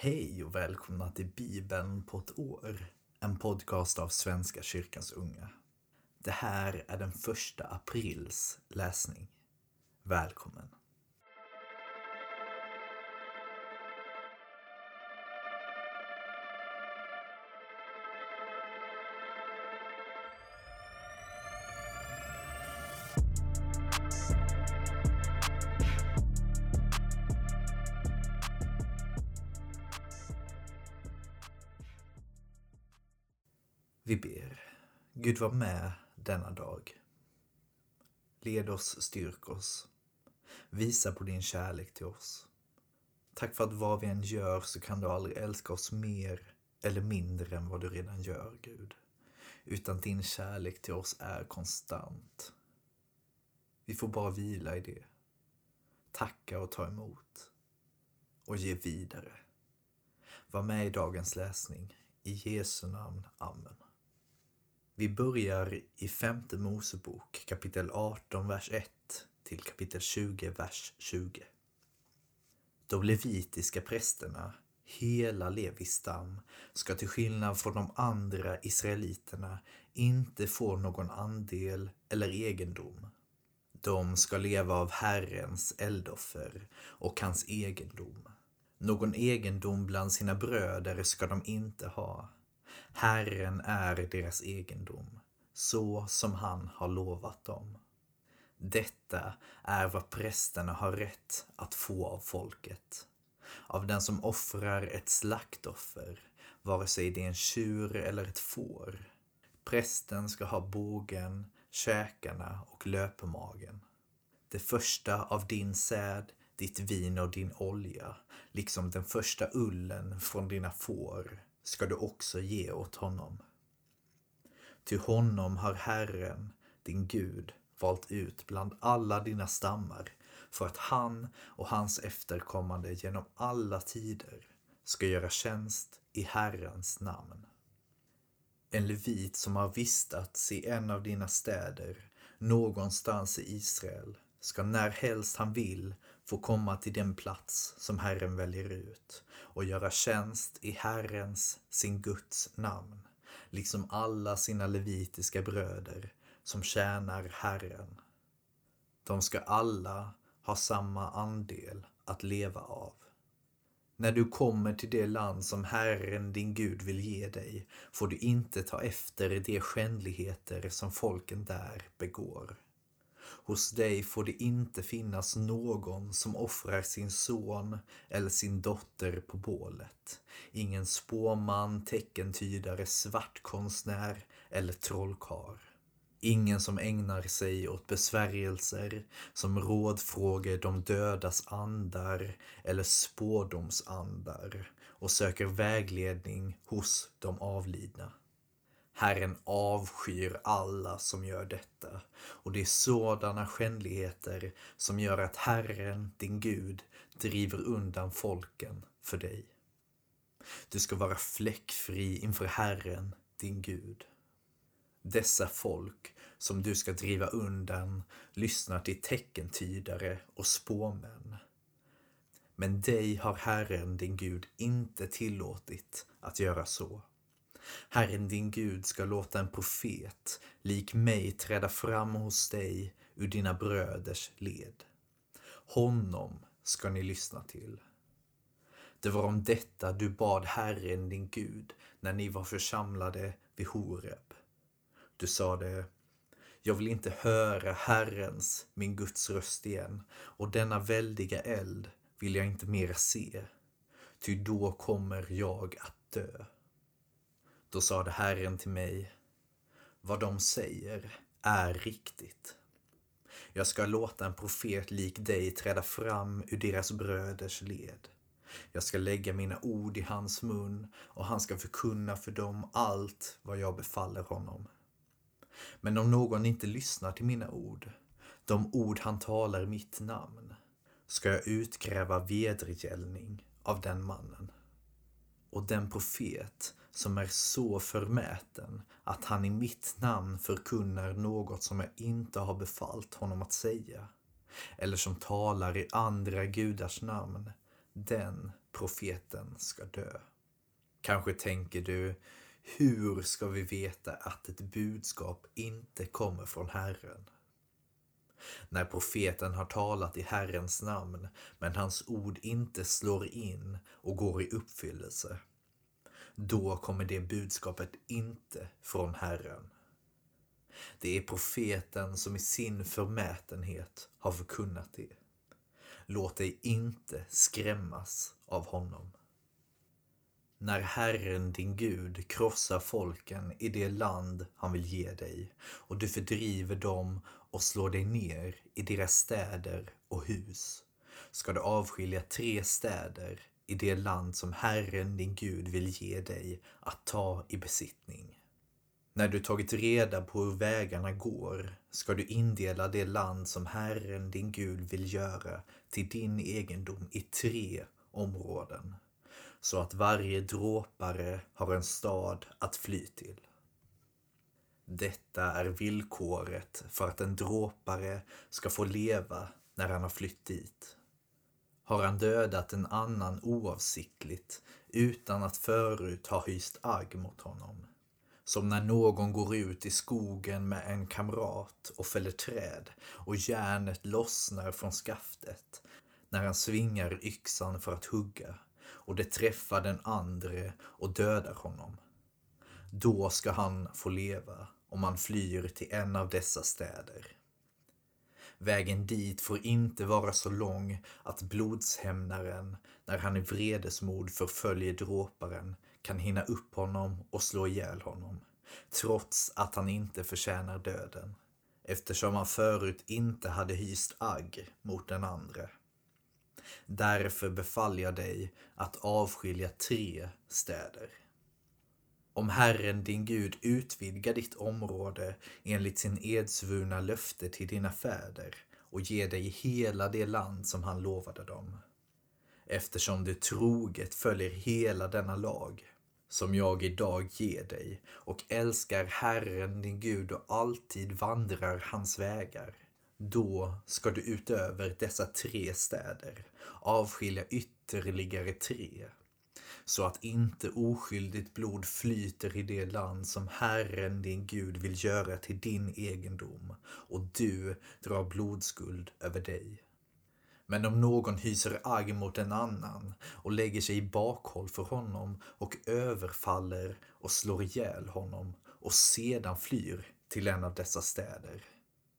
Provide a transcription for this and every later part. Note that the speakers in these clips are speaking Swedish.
Hej och välkomna till Bibeln på ett år. En podcast av Svenska kyrkans unga. Det här är den första aprils läsning. Välkommen! Gud var med denna dag. Led oss, styrk oss. Visa på din kärlek till oss. Tack för att vad vi än gör så kan du aldrig älska oss mer eller mindre än vad du redan gör, Gud. Utan din kärlek till oss är konstant. Vi får bara vila i det. Tacka och ta emot. Och ge vidare. Var med i dagens läsning. I Jesu namn. Amen. Vi börjar i femte Mosebok kapitel 18, vers 1 till kapitel 20, vers 20. De levitiska prästerna, hela Levis stam, ska till skillnad från de andra israeliterna inte få någon andel eller egendom. De ska leva av Herrens eldoffer och hans egendom. Någon egendom bland sina bröder ska de inte ha Herren är deras egendom, så som han har lovat dem. Detta är vad prästerna har rätt att få av folket. Av den som offrar ett slaktoffer, vare sig det är en tjur eller ett får. Prästen ska ha bågen, käkarna och löpemagen. Det första av din säd, ditt vin och din olja, liksom den första ullen från dina får, ska du också ge åt honom. Till honom har Herren, din Gud, valt ut bland alla dina stammar för att han och hans efterkommande genom alla tider ska göra tjänst i Herrens namn. En levit som har vistats i en av dina städer någonstans i Israel ska när helst han vill få komma till den plats som Herren väljer ut och göra tjänst i Herrens, sin Guds namn, liksom alla sina levitiska bröder som tjänar Herren. De ska alla ha samma andel att leva av. När du kommer till det land som Herren din Gud vill ge dig får du inte ta efter de skändligheter som folken där begår. Hos dig får det inte finnas någon som offrar sin son eller sin dotter på bålet. Ingen spåman, teckentydare, svartkonstnär eller trollkar. Ingen som ägnar sig åt besvärjelser som rådfrågar de dödas andar eller spådomsandar och söker vägledning hos de avlidna. Herren avskyr alla som gör detta och det är sådana skändligheter som gör att Herren, din Gud, driver undan folken för dig. Du ska vara fläckfri inför Herren, din Gud. Dessa folk som du ska driva undan lyssnar till teckentydare och spåmän. Men dig har Herren, din Gud, inte tillåtit att göra så. Herren din Gud ska låta en profet lik mig träda fram hos dig ur dina bröders led. Honom ska ni lyssna till. Det var om detta du bad Herren din Gud när ni var församlade vid Horeb. Du sade jag vill inte höra Herrens, min Guds röst igen och denna väldiga eld vill jag inte mer se, ty då kommer jag att dö. Då sade Herren till mig, vad de säger är riktigt. Jag ska låta en profet lik dig träda fram ur deras bröders led. Jag ska lägga mina ord i hans mun och han ska förkunna för dem allt vad jag befaller honom. Men om någon inte lyssnar till mina ord, de ord han talar i mitt namn, ska jag utkräva vedergällning av den mannen. Och den profet som är så förmäten att han i mitt namn förkunnar något som jag inte har befallt honom att säga, eller som talar i andra gudars namn, den profeten ska dö. Kanske tänker du, hur ska vi veta att ett budskap inte kommer från Herren? När profeten har talat i Herrens namn, men hans ord inte slår in och går i uppfyllelse, då kommer det budskapet inte från Herren. Det är profeten som i sin förmätenhet har förkunnat det. Låt dig inte skrämmas av honom. När Herren din Gud krossar folken i det land han vill ge dig och du fördriver dem och slår dig ner i deras städer och hus ska du avskilja tre städer i det land som Herren din Gud vill ge dig att ta i besittning. När du tagit reda på hur vägarna går ska du indela det land som Herren din Gud vill göra till din egendom i tre områden så att varje dråpare har en stad att fly till. Detta är villkoret för att en dråpare ska få leva när han har flytt dit. Har han dödat en annan oavsiktligt utan att förut ha hyst agg mot honom, som när någon går ut i skogen med en kamrat och fäller träd och järnet lossnar från skaftet när han svingar yxan för att hugga och det träffar den andre och dödar honom. Då ska han få leva om han flyr till en av dessa städer. Vägen dit får inte vara så lång att blodshämnaren, när han i vredesmod förföljer dråparen, kan hinna upp honom och slå ihjäl honom, trots att han inte förtjänar döden, eftersom han förut inte hade hyst agg mot den andre. Därför befaller jag dig att avskilja tre städer. Om Herren din Gud utvidgar ditt område enligt sin edsvurna löfte till dina fäder och ger dig hela det land som han lovade dem. Eftersom du troget följer hela denna lag som jag idag ger dig och älskar Herren din Gud och alltid vandrar hans vägar. Då ska du utöver dessa tre städer avskilja ytterligare tre så att inte oskyldigt blod flyter i det land som Herren din Gud vill göra till din egendom och du drar blodskuld över dig. Men om någon hyser agg mot en annan och lägger sig i bakhåll för honom och överfaller och slår ihjäl honom och sedan flyr till en av dessa städer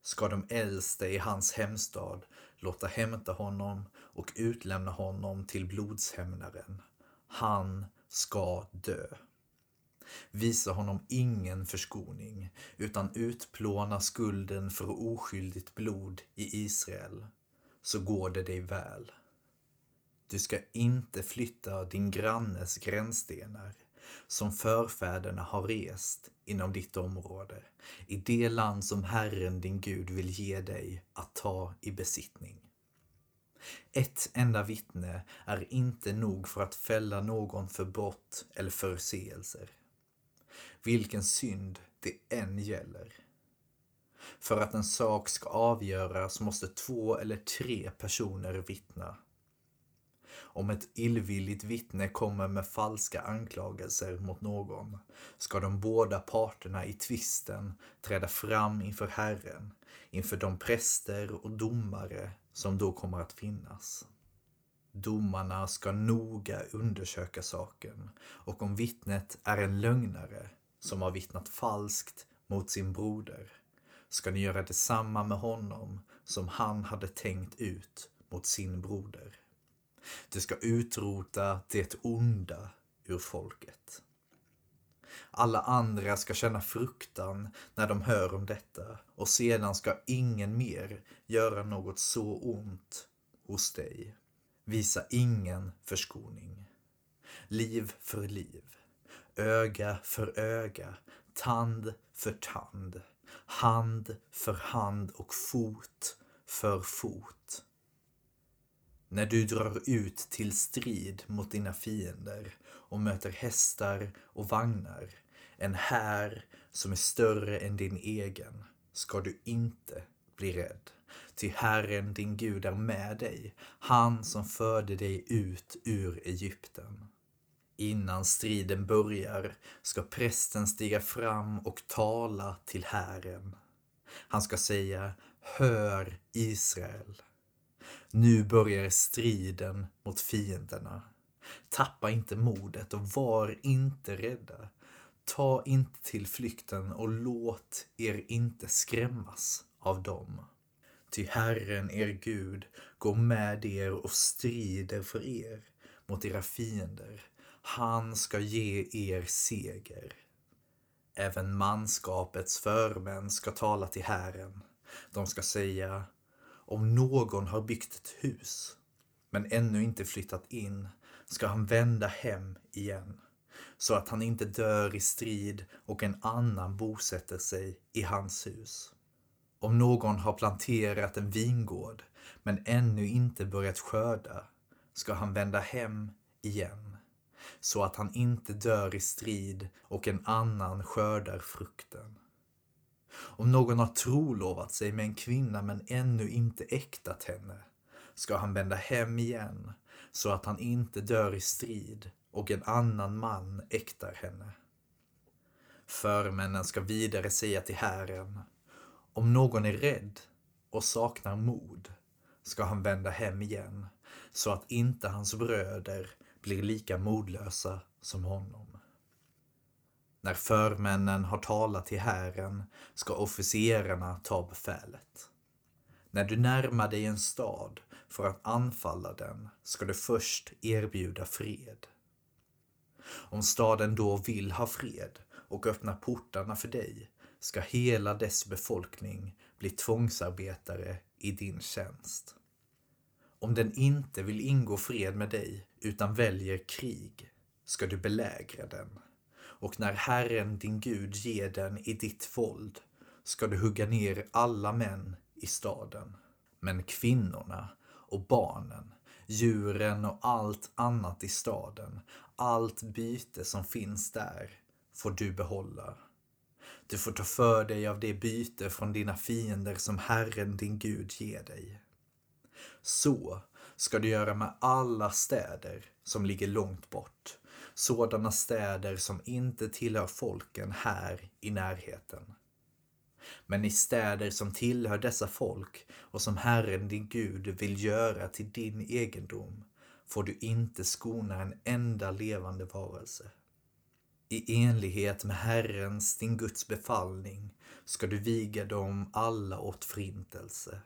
ska de äldste i hans hemstad låta hämta honom och utlämna honom till blodshämnaren han ska dö. Visa honom ingen förskoning, utan utplåna skulden för oskyldigt blod i Israel, så går det dig väl. Du ska inte flytta din grannes gränsstenar, som förfäderna har rest inom ditt område, i det land som Herren din Gud vill ge dig att ta i besittning. Ett enda vittne är inte nog för att fälla någon för brott eller förseelser. Vilken synd det än gäller. För att en sak ska avgöras måste två eller tre personer vittna. Om ett illvilligt vittne kommer med falska anklagelser mot någon ska de båda parterna i tvisten träda fram inför Herren, inför de präster och domare som då kommer att finnas. Domarna ska noga undersöka saken och om vittnet är en lögnare som har vittnat falskt mot sin broder ska ni göra detsamma med honom som han hade tänkt ut mot sin broder. Du ska utrota det onda ur folket. Alla andra ska känna fruktan när de hör om detta och sedan ska ingen mer göra något så ont hos dig. Visa ingen förskoning. Liv för liv. Öga för öga. Tand för tand. Hand för hand och fot för fot. När du drar ut till strid mot dina fiender och möter hästar och vagnar, en här som är större än din egen, ska du inte bli rädd. Ty Herren din Gud är med dig, han som förde dig ut ur Egypten. Innan striden börjar ska prästen stiga fram och tala till Herren. Han ska säga Hör Israel. Nu börjar striden mot fienderna. Tappa inte modet och var inte rädda. Ta inte till flykten och låt er inte skrämmas av dem. Ty Herren er Gud går med er och strider för er mot era fiender. Han ska ge er seger. Även manskapets förmän ska tala till Herren. De ska säga, om någon har byggt ett hus men ännu inte flyttat in ska han vända hem igen så att han inte dör i strid och en annan bosätter sig i hans hus. Om någon har planterat en vingård men ännu inte börjat skörda ska han vända hem igen så att han inte dör i strid och en annan skördar frukten. Om någon har trolovat sig med en kvinna men ännu inte äktat henne ska han vända hem igen så att han inte dör i strid och en annan man äktar henne. Förmännen ska vidare säga till Herren, om någon är rädd och saknar mod ska han vända hem igen så att inte hans bröder blir lika modlösa som honom. När förmännen har talat till Herren ska officerarna ta befälet. När du närmar dig en stad för att anfalla den ska du först erbjuda fred. Om staden då vill ha fred och öppna portarna för dig ska hela dess befolkning bli tvångsarbetare i din tjänst. Om den inte vill ingå fred med dig utan väljer krig ska du belägra den. Och när Herren din Gud ger den i ditt våld ska du hugga ner alla män i staden. Men kvinnorna och barnen, djuren och allt annat i staden, allt byte som finns där, får du behålla. Du får ta för dig av det byte från dina fiender som Herren din Gud ger dig. Så ska du göra med alla städer som ligger långt bort, sådana städer som inte tillhör folken här i närheten. Men i städer som tillhör dessa folk och som Herren din Gud vill göra till din egendom får du inte skona en enda levande varelse. I enlighet med Herrens, din Guds befallning, ska du viga dem alla åt förintelse.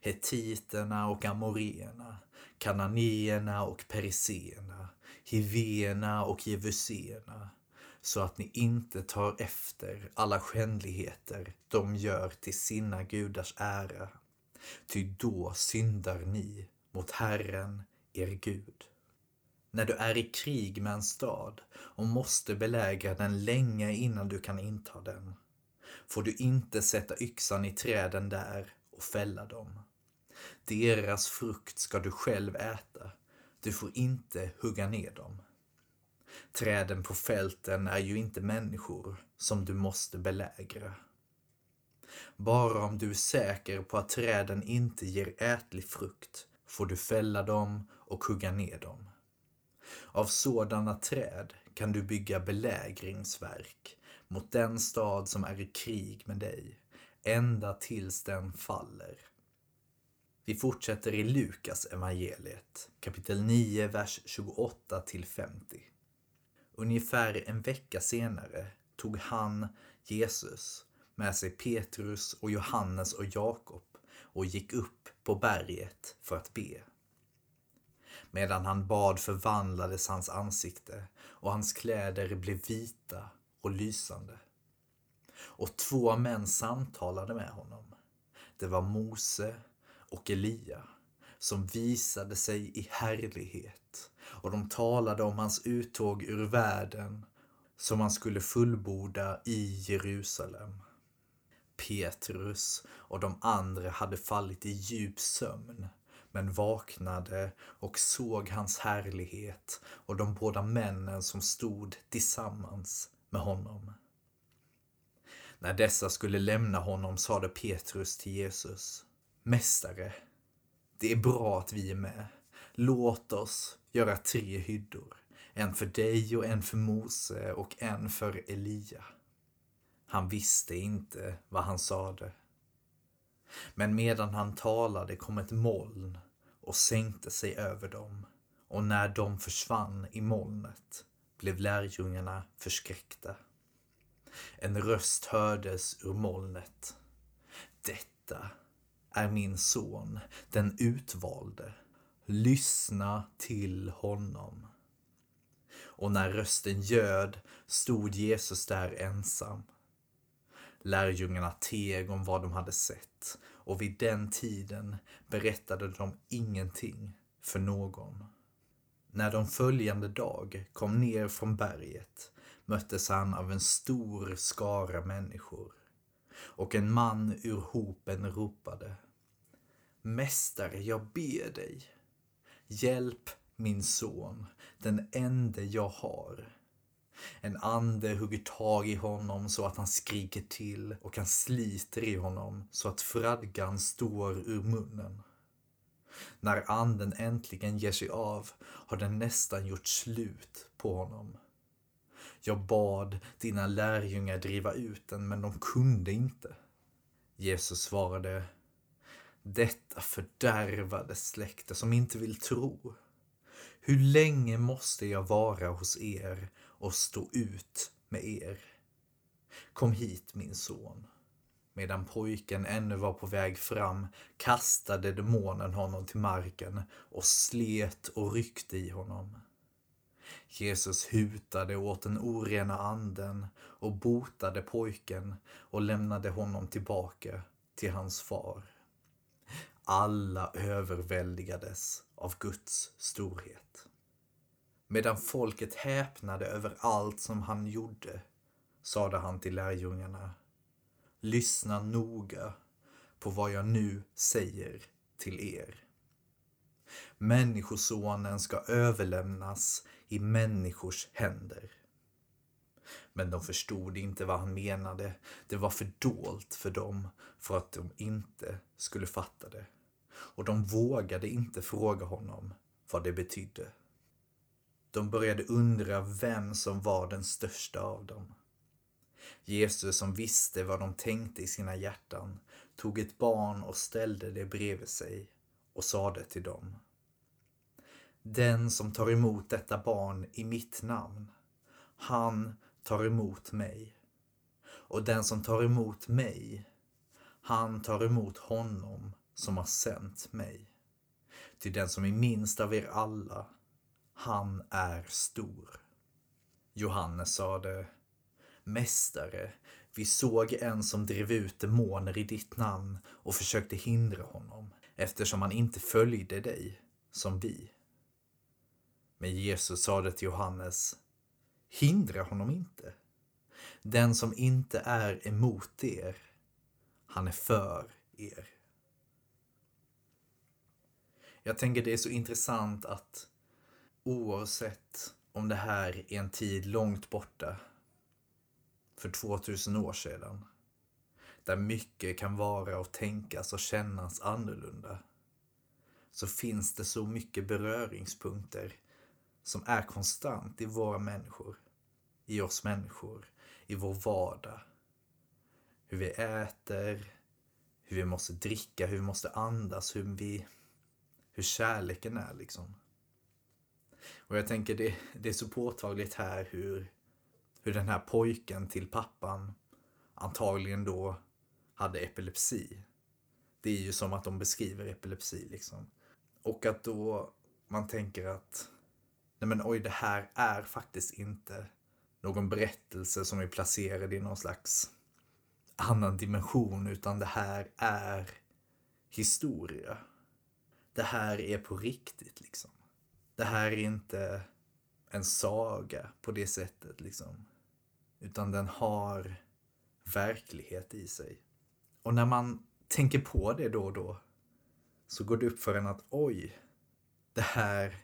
Hetiterna och amoréerna, kananéerna och periséerna, hivéerna och jevuséerna, så att ni inte tar efter alla skändligheter de gör till sina gudars ära. Ty då syndar ni mot Herren, er Gud. När du är i krig med en stad och måste belägra den länge innan du kan inta den, får du inte sätta yxan i träden där och fälla dem. Deras frukt ska du själv äta, du får inte hugga ner dem. Träden på fälten är ju inte människor som du måste belägra. Bara om du är säker på att träden inte ger ätlig frukt får du fälla dem och hugga ner dem. Av sådana träd kan du bygga belägringsverk mot den stad som är i krig med dig, ända tills den faller. Vi fortsätter i Lukas evangeliet, kapitel 9, vers 28 till 50. Ungefär en vecka senare tog han, Jesus, med sig Petrus och Johannes och Jakob och gick upp på berget för att be. Medan han bad förvandlades hans ansikte och hans kläder blev vita och lysande. Och två män samtalade med honom. Det var Mose och Elia som visade sig i härlighet och de talade om hans uttåg ur världen som han skulle fullborda i Jerusalem. Petrus och de andra hade fallit i djup sömn men vaknade och såg hans härlighet och de båda männen som stod tillsammans med honom. När dessa skulle lämna honom sade Petrus till Jesus Mästare, det är bra att vi är med. Låt oss göra tre hyddor. En för dig och en för Mose och en för Elia. Han visste inte vad han sade. Men medan han talade kom ett moln och sänkte sig över dem och när de försvann i molnet blev lärjungarna förskräckta. En röst hördes ur molnet. Detta är min son, den utvalde. Lyssna till honom. Och när rösten göd stod Jesus där ensam. Lärjungarna teg om vad de hade sett och vid den tiden berättade de ingenting för någon. När de följande dag kom ner från berget möttes han av en stor skara människor och en man ur hopen ropade Mästare, jag ber dig. Hjälp min son, den ende jag har. En ande hugger tag i honom så att han skriker till och han sliter i honom så att fradgan står ur munnen. När anden äntligen ger sig av har den nästan gjort slut på honom. Jag bad dina lärjungar driva ut den, men de kunde inte. Jesus svarade detta fördärvade släkte som inte vill tro. Hur länge måste jag vara hos er och stå ut med er? Kom hit min son. Medan pojken ännu var på väg fram kastade demonen honom till marken och slet och ryckte i honom. Jesus hutade åt den orena anden och botade pojken och lämnade honom tillbaka till hans far. Alla överväldigades av Guds storhet. Medan folket häpnade över allt som han gjorde sade han till lärjungarna Lyssna noga på vad jag nu säger till er. Människosonen ska överlämnas i människors händer. Men de förstod inte vad han menade. Det var för dolt för dem för att de inte skulle fatta det. Och de vågade inte fråga honom vad det betydde. De började undra vem som var den största av dem. Jesus som visste vad de tänkte i sina hjärtan tog ett barn och ställde det bredvid sig och sade till dem. Den som tar emot detta barn i mitt namn, han tar emot mig. Och den som tar emot mig, han tar emot honom som har sänt mig. Till den som är minst av er alla, han är stor. Johannes sade Mästare, vi såg en som drev ut demoner i ditt namn och försökte hindra honom eftersom han inte följde dig som vi. Men Jesus sade till Johannes Hindra honom inte. Den som inte är emot er, han är för er. Jag tänker det är så intressant att oavsett om det här är en tid långt borta för 2000 år sedan. Där mycket kan vara och tänkas och kännas annorlunda. Så finns det så mycket beröringspunkter som är konstant i våra människor. I oss människor. I vår vardag. Hur vi äter, hur vi måste dricka, hur vi måste andas, hur vi... Hur kärleken är liksom. Och jag tänker det, det är så påtagligt här hur hur den här pojken till pappan antagligen då hade epilepsi. Det är ju som att de beskriver epilepsi liksom. Och att då man tänker att nej men oj, det här är faktiskt inte någon berättelse som är placerad i någon slags annan dimension, utan det här är historia. Det här är på riktigt liksom. Det här är inte en saga på det sättet liksom. Utan den har verklighet i sig. Och när man tänker på det då och då så går det upp för en att oj, det här,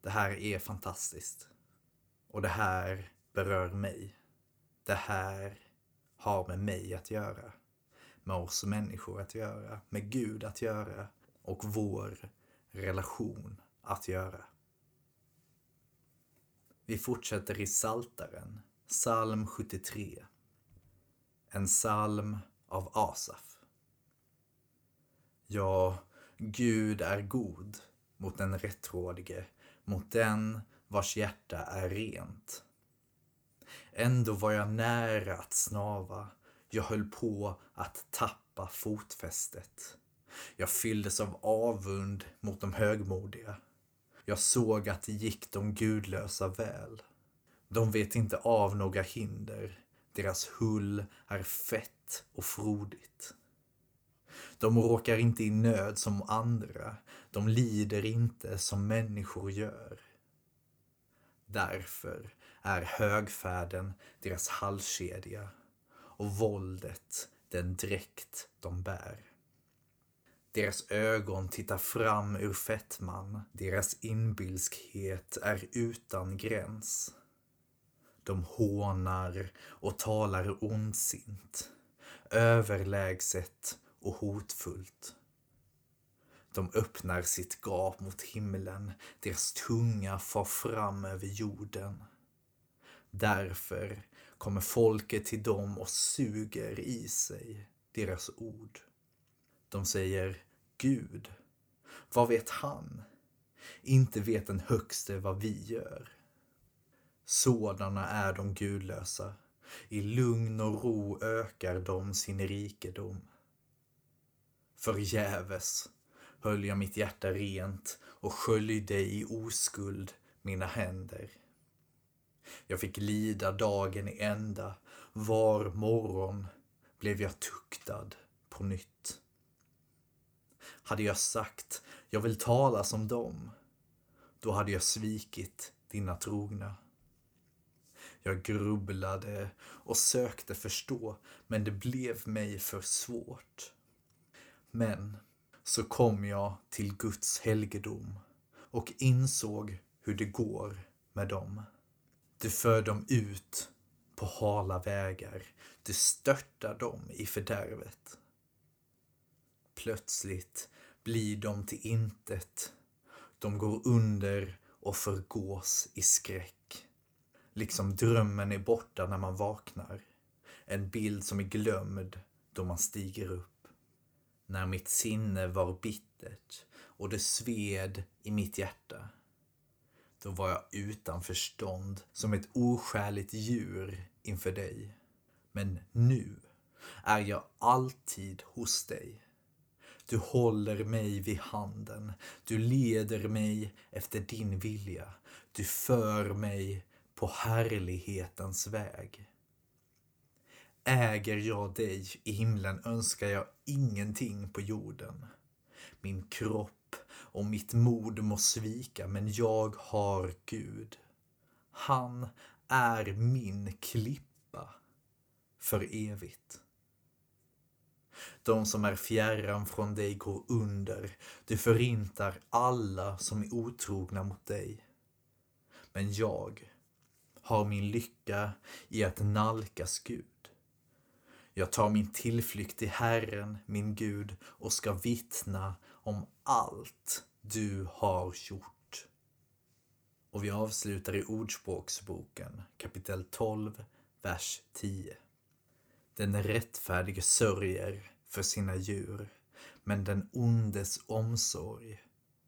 det här är fantastiskt. Och det här berör mig. Det här har med mig att göra. med oss människor att göra, med Gud att göra och vår relation att göra. Vi fortsätter i Saltaren, psalm 73. En psalm av Asaf. Ja, Gud är god mot den rättrådige, mot den vars hjärta är rent. Ändå var jag nära att snava, jag höll på att tappa fotfästet. Jag fylldes av avund mot de högmodiga. Jag såg att det gick de gudlösa väl. De vet inte av några hinder. Deras hull är fett och frodigt. De råkar inte i nöd som andra. De lider inte som människor gör. Därför är högfärden deras halskedja och våldet den dräkt de bär. Deras ögon tittar fram ur fettman, deras inbilskhet är utan gräns. De hånar och talar ondsint, överlägset och hotfullt. De öppnar sitt gap mot himlen, deras tunga far fram över jorden. Därför kommer folket till dem och suger i sig deras ord. De säger Gud, vad vet han? Inte vet den högste vad vi gör. Sådana är de gudlösa. I lugn och ro ökar de sin rikedom. Förgäves höll jag mitt hjärta rent och sköljde i oskuld mina händer. Jag fick lida dagen i ända. Var morgon blev jag tuktad på nytt. Hade jag sagt jag vill tala som dem, då hade jag svikit dina trogna. Jag grubblade och sökte förstå, men det blev mig för svårt. Men så kom jag till Guds helgedom och insåg hur det går med dem. Du för dem ut på hala vägar. Du störtar dem i fördärvet. Plötsligt blir de till intet. De går under och förgås i skräck. Liksom drömmen är borta när man vaknar. En bild som är glömd då man stiger upp. När mitt sinne var bittert och det sved i mitt hjärta då var jag utan förstånd som ett oskäligt djur inför dig. Men nu är jag alltid hos dig. Du håller mig vid handen. Du leder mig efter din vilja. Du för mig på härlighetens väg. Äger jag dig i himlen önskar jag ingenting på jorden. Min kropp och mitt mod må svika, men jag har Gud. Han är min klippa för evigt. De som är fjärran från dig går under. Du förintar alla som är otrogna mot dig. Men jag har min lycka i att nalkas Gud. Jag tar min tillflykt till Herren, min Gud, och ska vittna om allt du har gjort. Och vi avslutar i Ordspråksboken kapitel 12, vers 10. Den rättfärdige sörjer för sina djur, men den ondes omsorg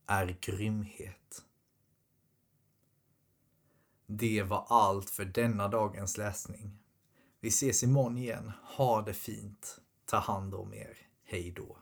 är grymhet. Det var allt för denna dagens läsning. Vi ses imorgon igen. Ha det fint. Ta hand om er. Hej då.